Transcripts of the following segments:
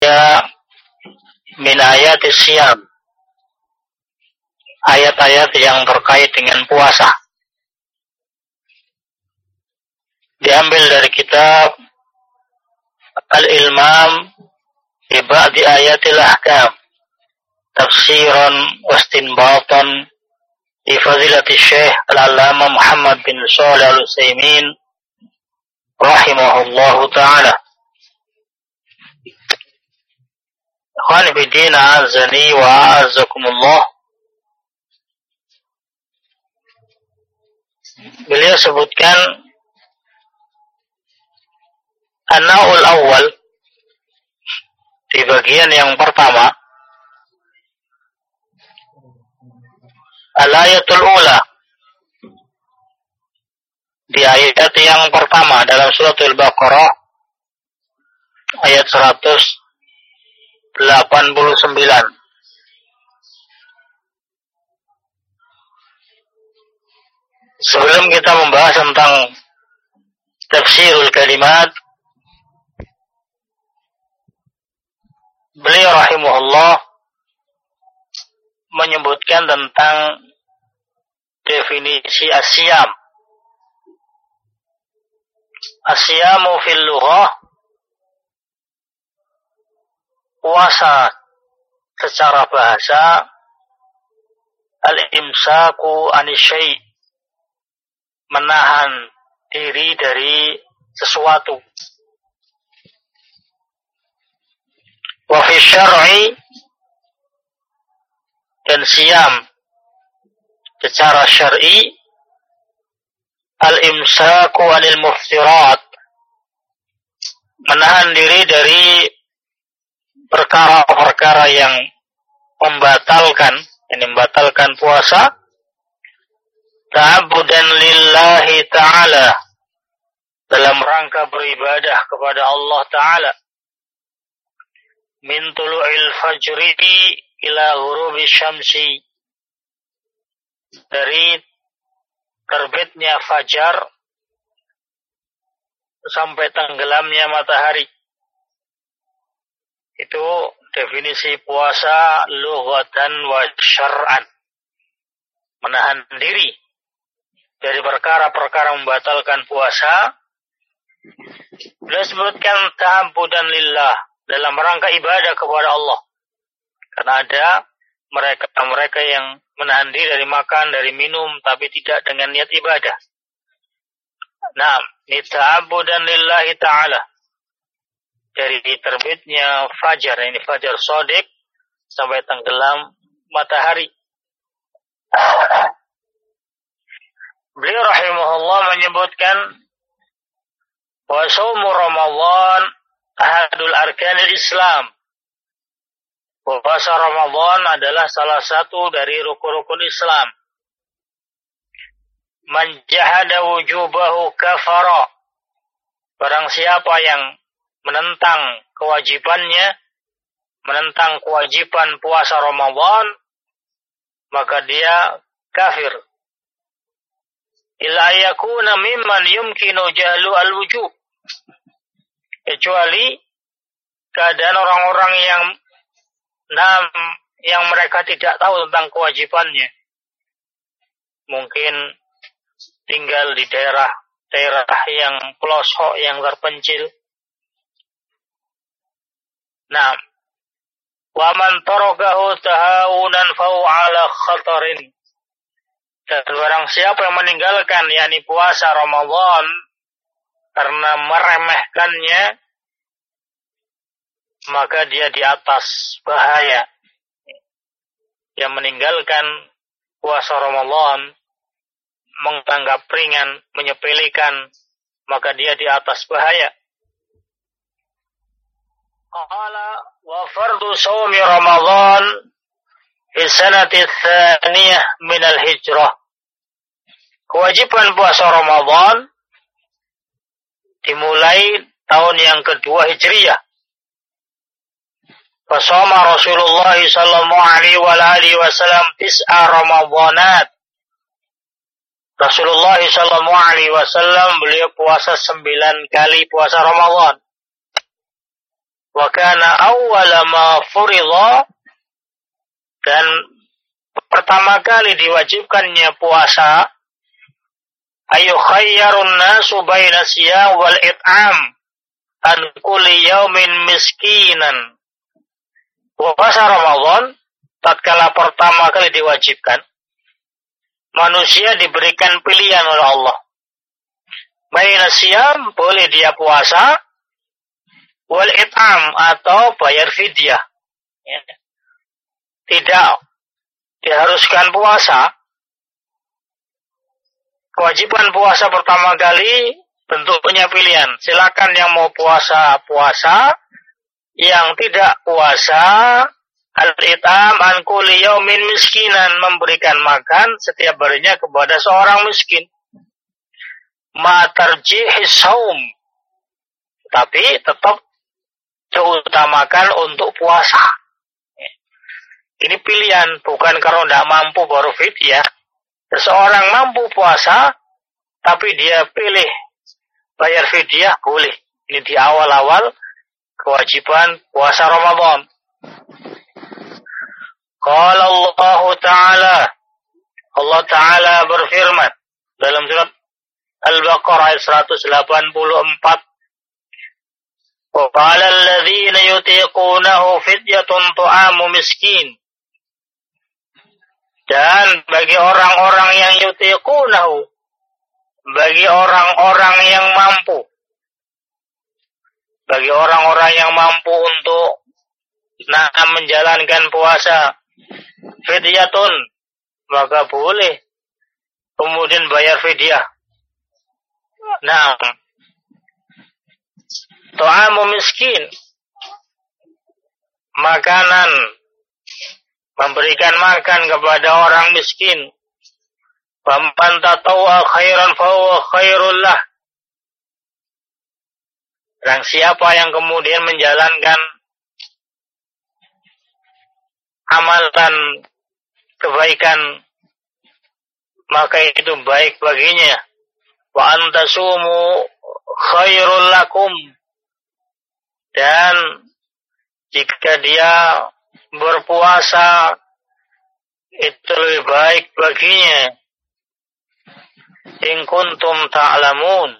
ya min ayat siyam. Ayat-ayat yang terkait dengan puasa. Diambil dari kitab Al-Ilmam di ayatil ahkam. Tafsiran wastinbatan di fadilati Syekh Al-Allamah Muhammad bin Shalih Al-Utsaimin rahimahullahu taala Ikhwan bidin azani wa azakumullah Beliau sebutkan An-Naul awal di bagian yang pertama Al-ayatul ula di ayat yang pertama dalam surat Al-Baqarah ayat 189 Sebelum kita membahas tentang tafsirul kalimat beliau rahimahullah menyebutkan tentang definisi asyam. Asyamu fil lughah puasa secara bahasa al-imsaku anisyai menahan diri dari sesuatu. Wa fi syar'i dan siam secara syar'i al-imsaku anil muftirat menahan diri dari perkara-perkara yang membatalkan yang membatalkan puasa ta'abudan lillahi ta'ala dalam rangka beribadah kepada Allah Ta'ala min tulu'il fajri ila hurubi syamsi dari terbitnya fajar sampai tenggelamnya matahari itu definisi puasa lughatan wa syar'an menahan diri dari perkara-perkara membatalkan puasa. Beliau sebutkan dan lillah dalam rangka ibadah kepada Allah. Karena ada mereka-mereka yang menahan diri dari makan, dari minum, tapi tidak dengan niat ibadah. Nah, dan lillahi ta'ala. Dari terbitnya fajar, ini fajar sodik, sampai tenggelam matahari. Beliau rahimahullah menyebutkan bahwa saumu Ramadan ahadul arkanil Islam. Puasa Ramadan adalah salah satu dari rukun-rukun Islam. Man jahada wujubahu kafara. Barang siapa yang menentang kewajibannya, menentang kewajiban puasa Ramadan, maka dia kafir illa yakuna mimman yumkinu jahlu al-wujub. Kecuali keadaan orang-orang yang nam yang mereka tidak tahu tentang kewajibannya. Mungkin tinggal di daerah daerah yang pelosok yang terpencil. Nah, wa man tarakahu tahawunan fa'u ala khatarin dan barang siapa yang meninggalkan yakni puasa Ramadan karena meremehkannya maka dia di atas bahaya. Yang meninggalkan puasa Ramadan menganggap ringan, menyepelekan, maka dia di atas bahaya. Qala wa fardu sawmi Ramadan fi sanati tsaniyah min al-hijrah kewajiban puasa Ramadan dimulai tahun yang kedua Hijriyah. Fasama Rasulullah sallallahu alaihi wasallam tis'a Ramadanat. Rasulullah sallallahu alaihi wasallam beliau puasa sembilan kali puasa Ramadan. Wa kana awwala ma furidha dan pertama kali diwajibkannya puasa ayu khayyarun nasu baina siyam wal it'am an kulli yaumin miskinan. Puasa Ramadan tatkala pertama kali diwajibkan manusia diberikan pilihan oleh Allah. Baina siyam boleh dia puasa wal it'am atau bayar fidyah. Ya. tidak diharuskan puasa. Kewajiban puasa pertama kali bentuknya pilihan. Silakan yang mau puasa puasa. Yang tidak puasa al-itam an miskinan memberikan makan setiap harinya kepada seorang miskin. Ma tarjihis saum tapi tetap diutamakan untuk puasa. Ini pilihan, bukan kalau tidak mampu baru fit ya. Seseorang mampu puasa, tapi dia pilih bayar fidyah boleh. Ini di awal-awal kewajiban puasa Ramadan. Qala Allah Ta'ala Allah Ta'ala berfirman dalam surat Al-Baqarah ayat 184 وقال الذين يطيقونه فدية طعام miskin dan bagi orang-orang yang yutiqunahu bagi orang-orang yang mampu bagi orang-orang yang mampu untuk nah menjalankan puasa fidyatun maka boleh kemudian bayar fidyah nah To'amu miskin. Makanan. Memberikan makan kepada orang miskin. Faman tatawa khairan fahuwa khairullah. Dan siapa yang kemudian menjalankan amalan kebaikan maka itu baik baginya wa antasumu khairul lakum dan jika dia berpuasa itu lebih baik baginya. In kuntum ta'lamun.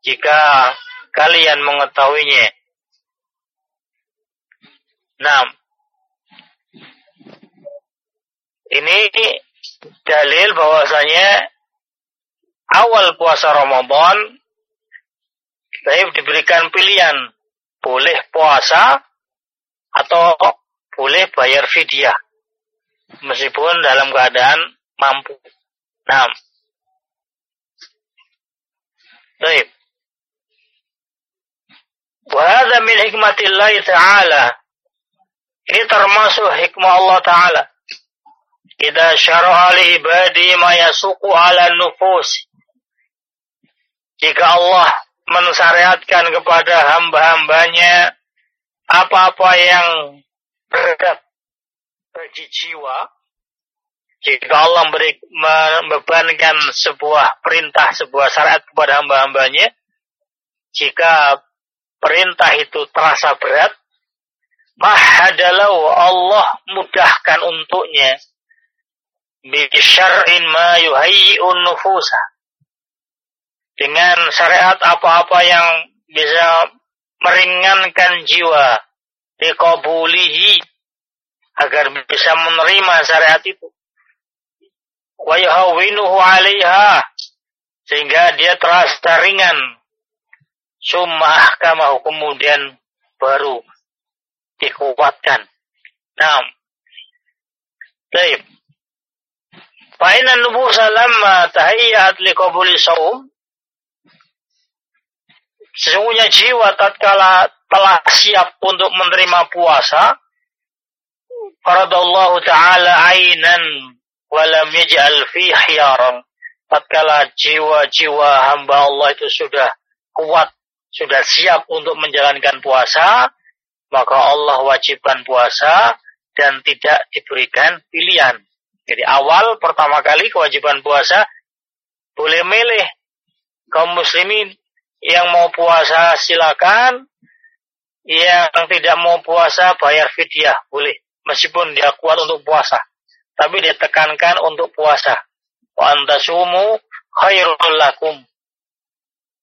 Jika kalian mengetahuinya. Nah, ini dalil bahwasanya awal puasa Ramadan saya diberikan pilihan boleh puasa atau boleh bayar fidyah meskipun dalam keadaan mampu. Nah, baik. Wahada min hikmatillah ta'ala. Ini termasuk hikmah Allah Ta'ala. Kita syara'a li ibadi ma yasuku ala nufus. Jika Allah mensyariatkan kepada hamba-hambanya apa-apa yang berat bagi jiwa. Jika Allah membebankan sebuah perintah, sebuah syariat kepada hamba-hambanya, jika perintah itu terasa berat, mahadalau Allah mudahkan untuknya bisyar'in ma yuhayyi'un nufusa dengan syariat apa-apa yang bisa meringankan jiwa dikabulihi agar bisa menerima syariat itu. Wa yahwinuhu 'alaiha sehingga dia terasa ringan. Summa ahkamahu kemudian baru dikuatkan. Nah Baik. Fa'inna nubusa lamma tahayyat liqabuli saum Sesungguhnya jiwa tatkala telah siap untuk menerima puasa, faradallahu ta'ala ainan walam yaj'al fi hiyaran. Tatkala jiwa-jiwa hamba Allah itu sudah kuat, sudah siap untuk menjalankan puasa, maka Allah wajibkan puasa dan tidak diberikan pilihan. Jadi awal pertama kali kewajiban puasa boleh milih kaum muslimin yang mau puasa silakan, yang tidak mau puasa bayar fidyah, boleh. Meskipun dia kuat untuk puasa. Tapi dia tekankan untuk puasa. Wa antasumu khairul lakum.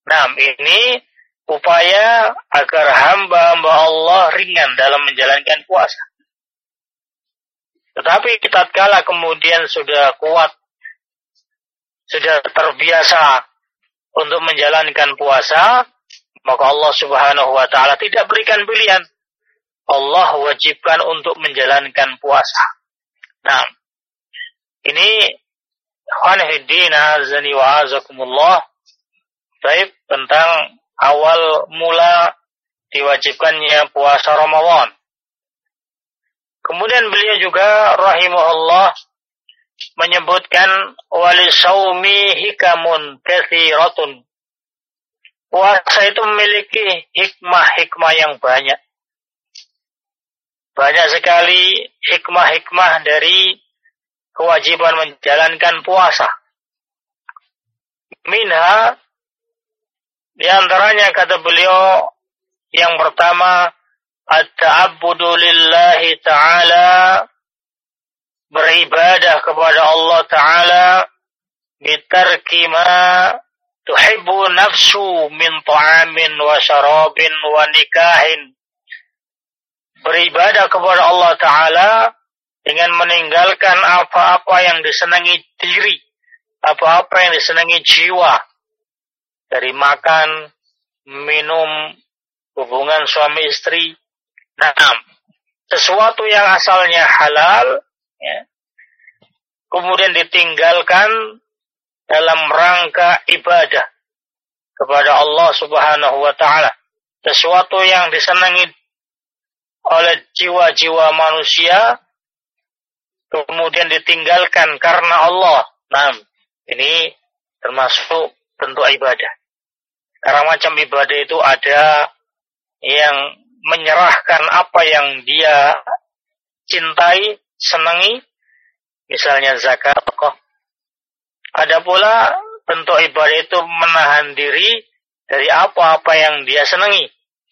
Nah, ini upaya agar hamba-hamba Allah ringan dalam menjalankan puasa. Tetapi tatkala kemudian sudah kuat, sudah terbiasa untuk menjalankan puasa, maka Allah Subhanahu wa taala tidak berikan pilihan. Allah wajibkan untuk menjalankan puasa. Nah, ini khanihiddina azani. Baik tentang awal mula diwajibkannya puasa Ramadan. Kemudian beliau juga rahimahullah menyebutkan wali saumi hikamun kathiratun. Puasa itu memiliki hikmah-hikmah yang banyak. Banyak sekali hikmah-hikmah dari kewajiban menjalankan puasa. Minha di antaranya kata beliau yang pertama at-ta'abbudu lillahi ta'ala beribadah kepada Allah taala bitarki ma tuhibbu nafsu min ta'amin wa syarabin wa nikahin. Beribadah kepada Allah taala dengan meninggalkan apa-apa yang disenangi diri apa-apa yang disenangi jiwa. Dari makan minum hubungan suami istri Nah, sesuatu yang asalnya halal, ya, kemudian ditinggalkan dalam rangka ibadah kepada Allah Subhanahu wa taala. Sesuatu yang disenangi oleh jiwa-jiwa manusia kemudian ditinggalkan karena Allah. Nah, ini termasuk bentuk ibadah. Karena macam ibadah itu ada yang menyerahkan apa yang dia cintai, senangi, misalnya zakat, kok. Ada pula bentuk ibadah itu menahan diri dari apa-apa yang dia senangi,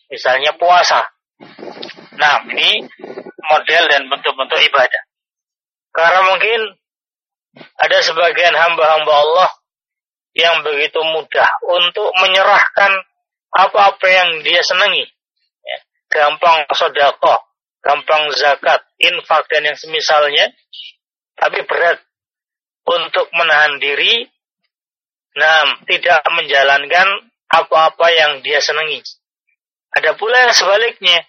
misalnya puasa. Nah, ini model dan bentuk-bentuk ibadah. Karena mungkin ada sebagian hamba-hamba Allah yang begitu mudah untuk menyerahkan apa-apa yang dia senangi gampang sodako, gampang zakat, infak dan yang semisalnya, tapi berat untuk menahan diri, nah tidak menjalankan apa-apa yang dia senangi. Ada pula yang sebaliknya.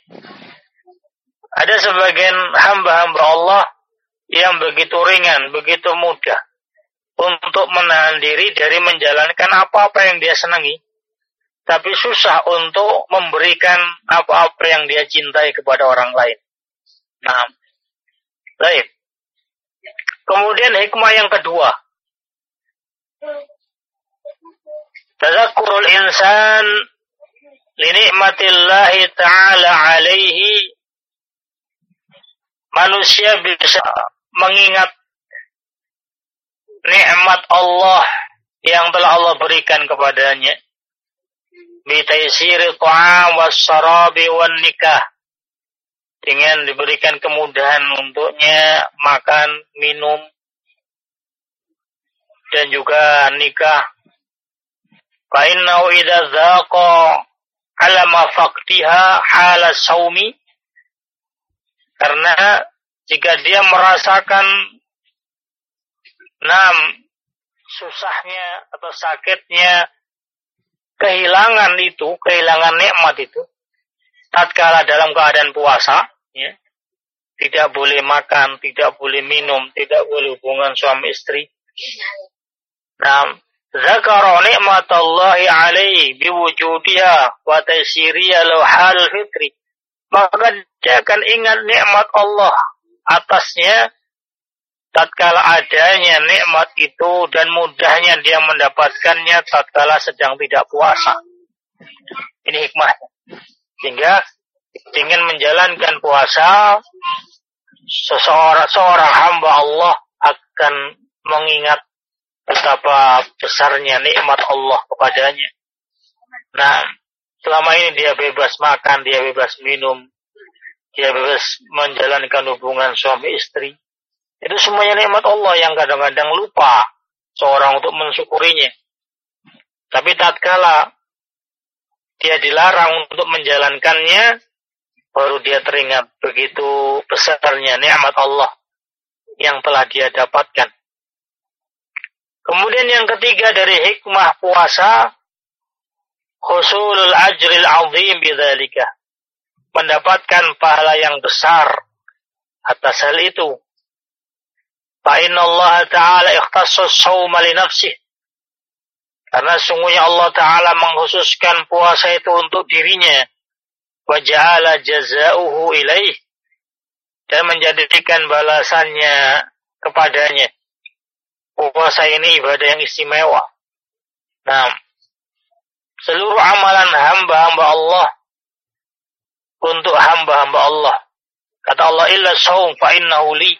Ada sebagian hamba-hamba Allah yang begitu ringan, begitu mudah untuk menahan diri dari menjalankan apa-apa yang dia senangi tapi susah untuk memberikan apa-apa yang dia cintai kepada orang lain. Nah, baik. Kemudian hikmah yang kedua. Tadzakurul insan linikmatillahi ta'ala alaihi manusia bisa mengingat nikmat Allah yang telah Allah berikan kepadanya bitaisiri ta'am wassarabi wan nikah dengan diberikan kemudahan untuknya makan, minum dan juga nikah. Fa innahu idza dzaqa ala mafaqtiha hala saumi karena jika dia merasakan enam susahnya atau sakitnya kehilangan itu, kehilangan nikmat itu, tatkala dalam keadaan puasa, ya, tidak boleh makan, tidak boleh minum, tidak boleh hubungan suami istri. Nah, zakara nikmatallahi alaihi biwujudiha wa taysiriya lahu hal fitri. Maka dia akan ingat nikmat Allah atasnya tatkala adanya nikmat itu dan mudahnya dia mendapatkannya tatkala sedang tidak puasa. Ini hikmah. Sehingga ingin menjalankan puasa seseorang seorang hamba Allah akan mengingat betapa besarnya nikmat Allah kepadanya. Nah, selama ini dia bebas makan, dia bebas minum, dia bebas menjalankan hubungan suami istri. Itu semuanya nikmat Allah yang kadang-kadang lupa seorang untuk mensyukurinya. Tapi tatkala dia dilarang untuk menjalankannya, baru dia teringat begitu besarnya nikmat Allah yang telah dia dapatkan. Kemudian yang ketiga dari hikmah puasa, husulul ajril azim bidzalika. Mendapatkan pahala yang besar atas hal itu. Fa Ta'ala ikhtassa sawma li nafsih. Karena sungguhnya Allah Ta'ala menghususkan puasa itu untuk dirinya. Wa ja'ala jazauhu ilaih. Dan menjadikan balasannya kepadanya puasa ini ibadah yang istimewa. Nah, seluruh amalan hamba-hamba Allah untuk hamba-hamba Allah. Kata Allah, illa saum fa innahu li.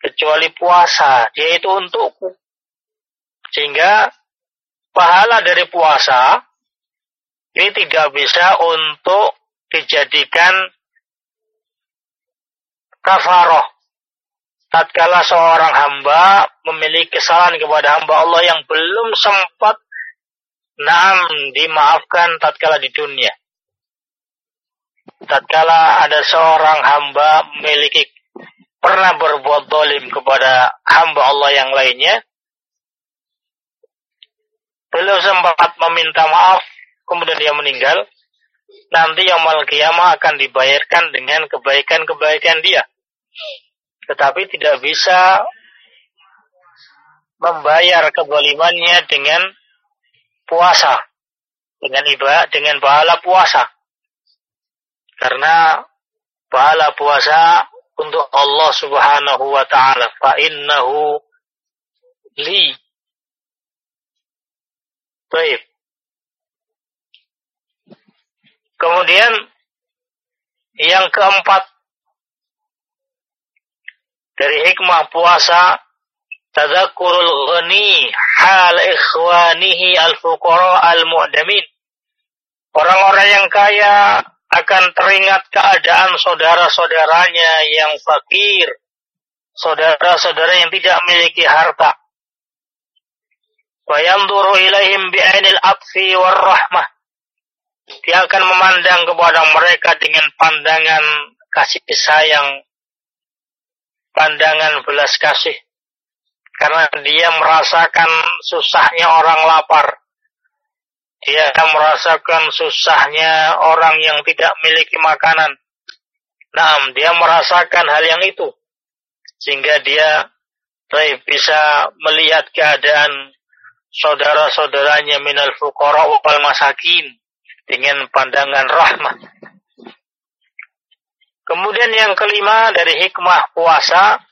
Kecuali puasa, dia itu untukku. Sehingga pahala dari puasa ini tidak bisa untuk dijadikan kafaroh tatkala seorang hamba memiliki kesalahan kepada hamba Allah yang belum sempat naam dimaafkan tatkala di dunia. Tatkala ada seorang hamba memiliki pernah berbuat dolim kepada hamba Allah yang lainnya, belum sempat meminta maaf, kemudian dia meninggal, nanti yang kiamah akan dibayarkan dengan kebaikan-kebaikan dia tetapi tidak bisa membayar kebolimannya dengan puasa, dengan ibadah, dengan pahala puasa. Karena pahala puasa untuk Allah Subhanahu wa taala fa innahu li Baik. Kemudian yang keempat dari hikmah puasa tadzakurul ghani hal ikhwanihi al-fuqara al-mu'damin. Orang-orang yang kaya akan teringat keadaan saudara-saudaranya yang fakir, saudara-saudara yang tidak memiliki harta. Wa yanzuru ilaihim bi'ainil atfi war rahmah. Dia akan memandang kepada mereka dengan pandangan kasih sayang pandangan belas kasih karena dia merasakan susahnya orang lapar. Dia merasakan susahnya orang yang tidak memiliki makanan. Nah, dia merasakan hal yang itu. Sehingga dia bisa melihat keadaan saudara-saudaranya minal fuqara wal masakin dengan pandangan rahmat. Kemudian yang kelima dari hikmah puasa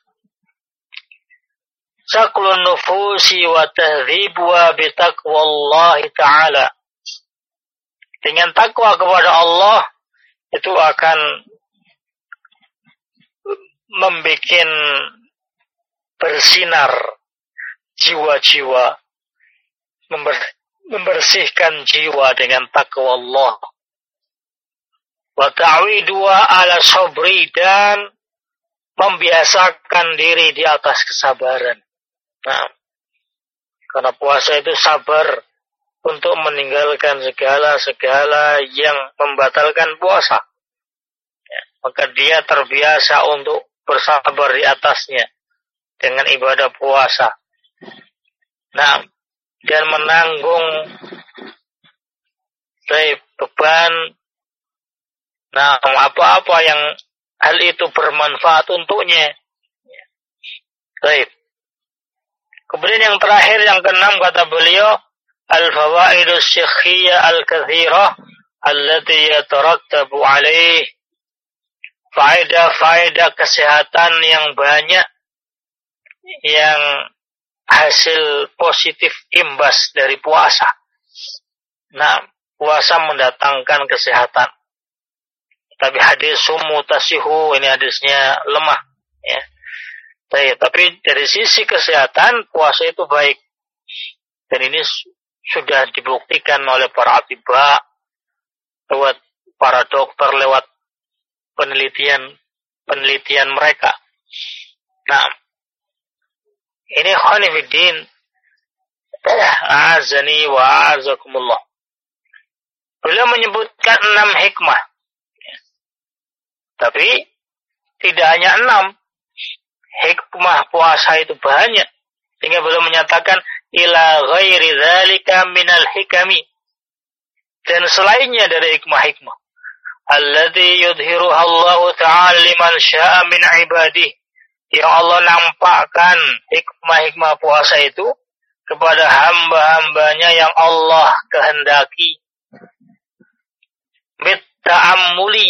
saklun nufusi wa tahdhibuha bitaqwallahi ta'ala. Dengan takwa kepada Allah itu akan membuat bersinar jiwa-jiwa membersihkan jiwa dengan takwa Allah wa dua ala sobri dan membiasakan diri di atas kesabaran. Nah, karena puasa itu sabar untuk meninggalkan segala-segala yang membatalkan puasa. Ya, maka dia terbiasa untuk bersabar di atasnya dengan ibadah puasa. Nah, dan menanggung beban Nah, apa-apa yang hal itu bermanfaat untuknya. Baik. Kemudian yang terakhir yang keenam kata beliau al-fawaidus syekhiyah al-kathirah allati yatarattabu alaih faedah-faedah kesehatan yang banyak yang hasil positif imbas dari puasa. Nah, puasa mendatangkan kesehatan. Tapi hadis sumu tasihu ini hadisnya lemah. Ya. Tapi, tapi dari sisi kesehatan puasa itu baik. Dan ini sudah dibuktikan oleh para atibah lewat para dokter, lewat penelitian penelitian mereka. Nah, ini khonifuddin azani wa azakumullah. Beliau menyebutkan enam hikmah. Tapi tidak hanya enam. Hikmah puasa itu banyak. Sehingga beliau menyatakan ila ghairi dzalika minal hikami. Dan selainnya dari hikmah-hikmah. Alladhi yudhiruha Allah Ta'ala liman sya'a min ibadih. Yang Allah nampakkan hikmah-hikmah puasa itu kepada hamba-hambanya yang Allah kehendaki. Bitta'ammuli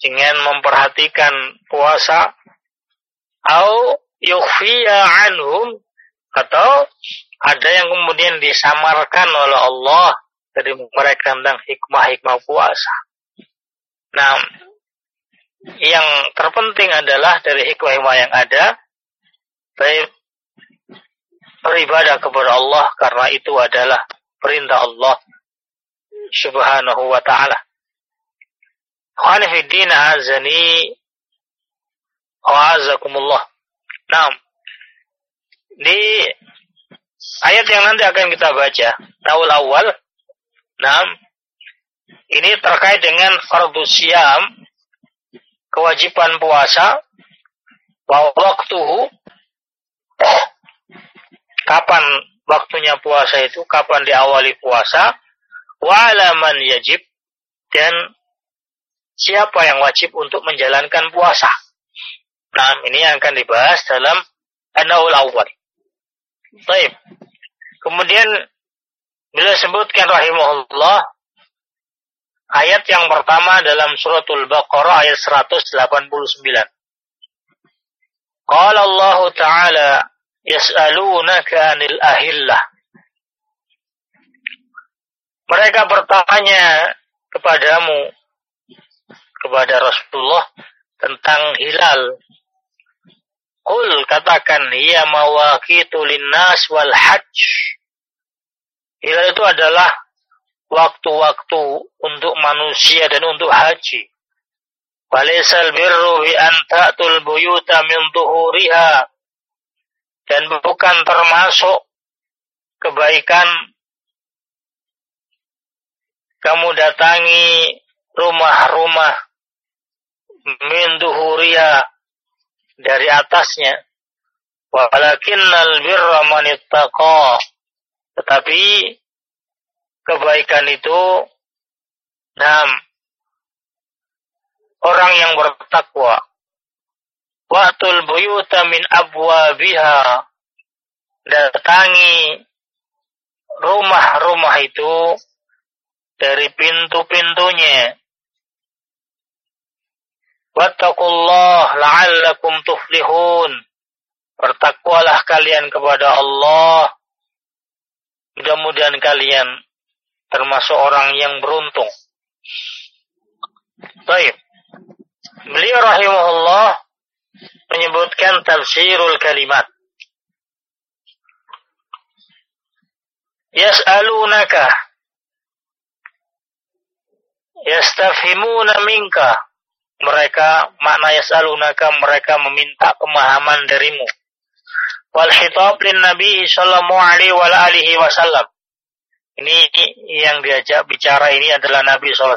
dengan memperhatikan puasa au yukhfiya anhum atau ada yang kemudian disamarkan oleh Allah dari mereka tentang hikmah-hikmah puasa. Nah, yang terpenting adalah dari hikmah-hikmah yang ada, baik beribadah kepada Allah karena itu adalah perintah Allah subhanahu wa ta'ala. Khanifiddin azani wa azakumullah. Nah, di ayat yang nanti akan kita baca, awal awal, nah, ini terkait dengan fardu siam, kewajiban puasa, waktuhu, kapan waktunya puasa itu, kapan diawali puasa, wa'alaman yajib, dan siapa yang wajib untuk menjalankan puasa. Nah, ini yang akan dibahas dalam Anaul Awal. Baik. Kemudian beliau sebutkan rahimahullah ayat yang pertama dalam suratul Baqarah ayat 189. Qala Allah Ta'ala yas'alunaka 'anil ahillah. Mereka bertanya kepadamu kepada Rasulullah tentang hilal. Kul katakan ya mawaqitu linnas wal hajj. Hilal itu adalah waktu-waktu untuk manusia dan untuk haji. Walaisal birru bi an buyuta min tuhuriha. Dan bukan termasuk kebaikan kamu datangi rumah-rumah min duhuria dari atasnya walakinnal birra man tetapi kebaikan itu nam orang yang bertakwa Wa'tul buyuta min abwabiha datangi rumah-rumah itu dari pintu-pintunya Wattaqullah la'allakum tuflihun. Bertakwalah kalian kepada Allah. Mudah-mudahan kalian termasuk orang yang beruntung. Baik. Beliau rahimahullah menyebutkan tafsirul kalimat. Yas'alunaka yastafhimuna minka mereka makna yasalunaka mereka meminta pemahaman darimu wal lin nabi sallallahu alaihi wa alihi wasallam ini yang diajak bicara ini adalah Nabi SAW.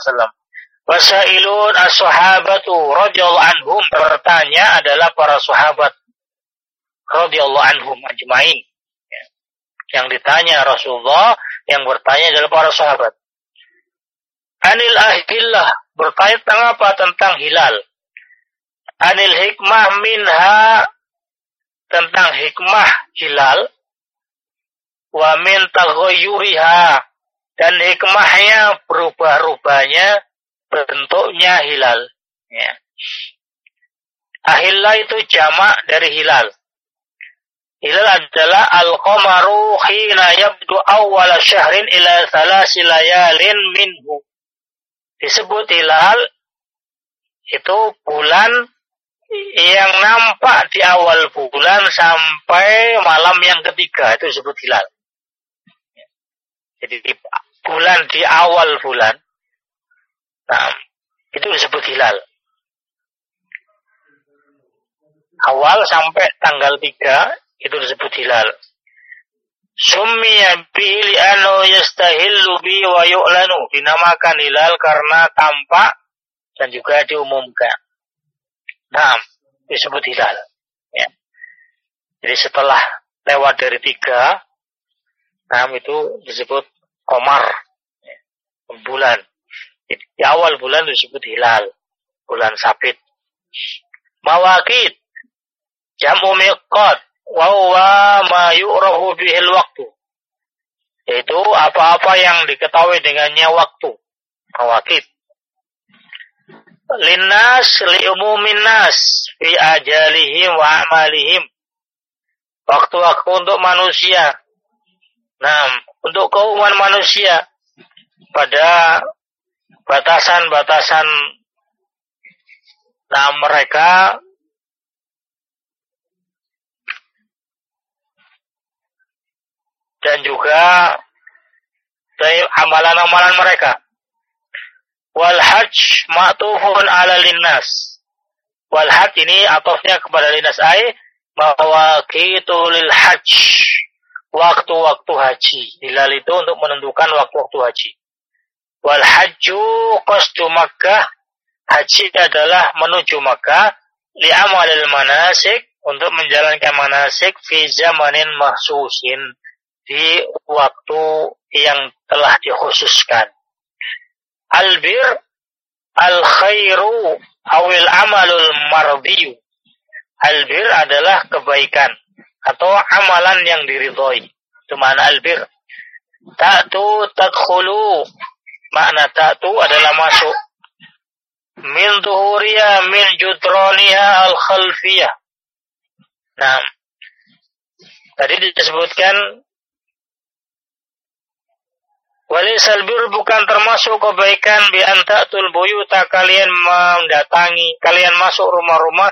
Wasailun as-sahabatu radhiyallahu anhum bertanya adalah para sahabat radhiyallahu anhum ajmain. Yang ditanya Rasulullah, yang bertanya adalah para sahabat. Anil ahillah berkait tentang apa? Tentang hilal. Anil hikmah minha tentang hikmah hilal wa min taghayyuriha dan hikmahnya berubah-ubahnya bentuknya hilal ya. Ahillah itu jamak dari hilal. Hilal adalah al-qamaru khina yabdu awwala syahrin ila thalathi layalin minhu disebut hilal itu bulan yang nampak di awal bulan sampai malam yang ketiga itu disebut hilal. Jadi di bulan di awal bulan Nah, itu disebut hilal. Awal sampai tanggal 3 itu disebut hilal. Summiya bihi li'annahu yastahillu bi wa yu'lanu. Dinamakan hilal karena tampak dan juga diumumkan. Nah, disebut hilal. Ya. Jadi setelah lewat dari tiga, nah itu disebut komar, bulan. Di awal bulan disebut hilal, bulan sabit. Mawakid, jamu miqat, wa huwa ma yu'rafu bihil waktu. Yaitu apa-apa yang diketahui dengannya waktu. Mawakid. Linnas liumumin nas fi ajalihim wa amalihim. Waktu-waktu untuk manusia. Nah, untuk keumuman manusia pada batasan-batasan nah mereka dan juga dari amalan-amalan mereka. Wal hajj ma'tufun ala linnas. Wal hajj ini atofnya kepada linnas ay mawaqitu lil hajj. Waktu-waktu haji. Hilal itu untuk menentukan waktu-waktu haji. Wal hajju qasdu Makkah. Haji adalah menuju Makkah li amalil manasik untuk menjalankan manasik fi zamanin mahsusin di waktu yang telah dikhususkan. Albir al-khairu awil amalul mardiyu. Albir adalah kebaikan atau amalan yang diridhoi. Itu makna albir. Ta'tu tadkhulu. Makna ta'tu adalah masuk. Min tuhuriya min judraniha al-khalfiyah. Nah, tadi disebutkan Walisal bir bukan termasuk kebaikan bi antatul buyuta kalian mendatangi, kalian masuk rumah-rumah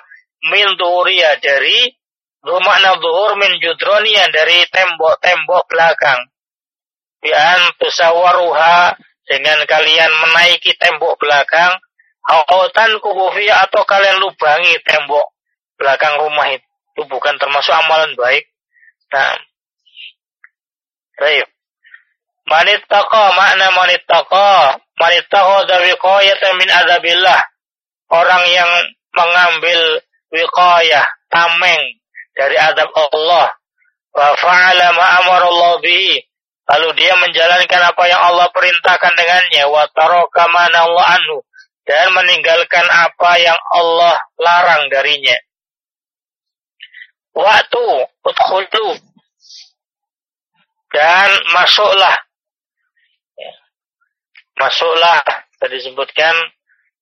min dari rumah duhur min judronia dari tembok-tembok belakang. Bi antusawaruha dengan kalian menaiki tembok belakang, autan kubufia atau kalian lubangi tembok belakang rumah itu. Itu bukan termasuk amalan baik. Nah, baik. Manittaqa makna manittaqa. Manittaqa wiqayatan min azabillah. Orang yang mengambil wiqayah, tameng dari azab Allah. Wa fa'ala ma bihi. Lalu dia menjalankan apa yang Allah perintahkan dengannya. Wa taraka anhu. Dan meninggalkan apa yang Allah larang darinya. Waktu udkhulu. Dan masuklah masuklah tadi disebutkan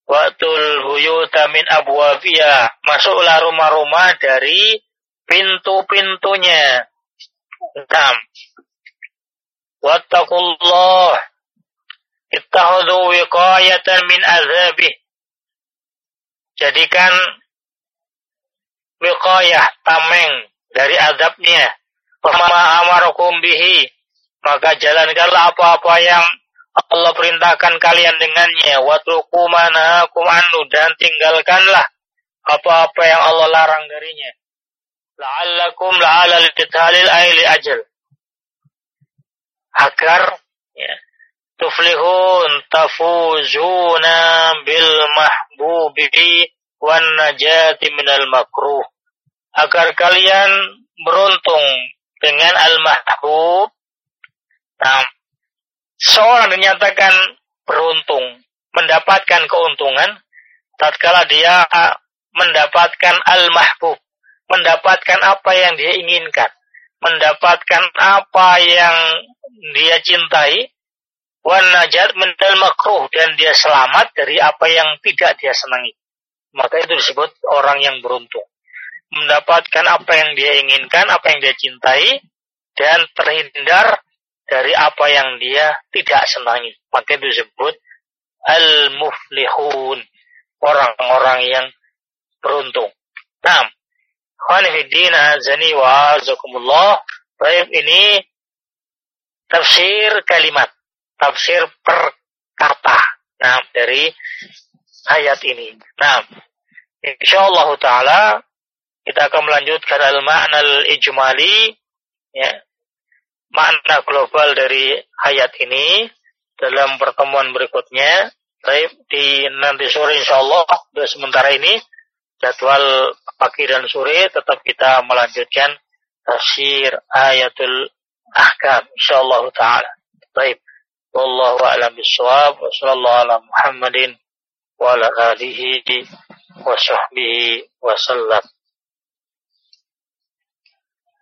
waktul buyuta min masuklah rumah-rumah dari pintu-pintunya. Enam wattaqullah. Ittakhadhu wiqayatan min azabih. Jadikan wiqayah tameng dari azabnya. Pema amarakum bihi. Maka jalankanlah apa-apa yang Allah perintahkan kalian dengannya. Watruku mana anu dan tinggalkanlah apa-apa yang Allah larang darinya la'allakum la'ala lithalil aili ajal. Agar ya, tuflihun tafuzuna bil mahbubi wan najati minal makruh. Agar kalian beruntung dengan al mahbub nah, seorang dinyatakan beruntung, mendapatkan keuntungan, tatkala dia mendapatkan al-mahbub, mendapatkan apa yang dia inginkan, mendapatkan apa yang dia cintai, wan najat makruh dan dia selamat dari apa yang tidak dia senangi. Maka itu disebut orang yang beruntung. Mendapatkan apa yang dia inginkan, apa yang dia cintai, dan terhindar dari apa yang dia tidak senangi. Maka itu disebut al-muflihun. Orang-orang yang beruntung. Nah, Khanifidina zani wa azakumullah. Baik ini tafsir kalimat. Tafsir perkata. Nah, dari ayat ini. Nah, insyaallah taala kita akan melanjutkan al-ma'na al-ijmali ya. Makna global dari ayat ini dalam pertemuan berikutnya. Baik di nanti sore insyaallah sementara ini jadwal pagi dan sore tetap kita melanjutkan tafsir ayatul ahkam insyaallah taala. Baik. Wallahu a'lam bishawab wa sallallahu ala Muhammadin wa ala alihi wa sahbihi wa sallam.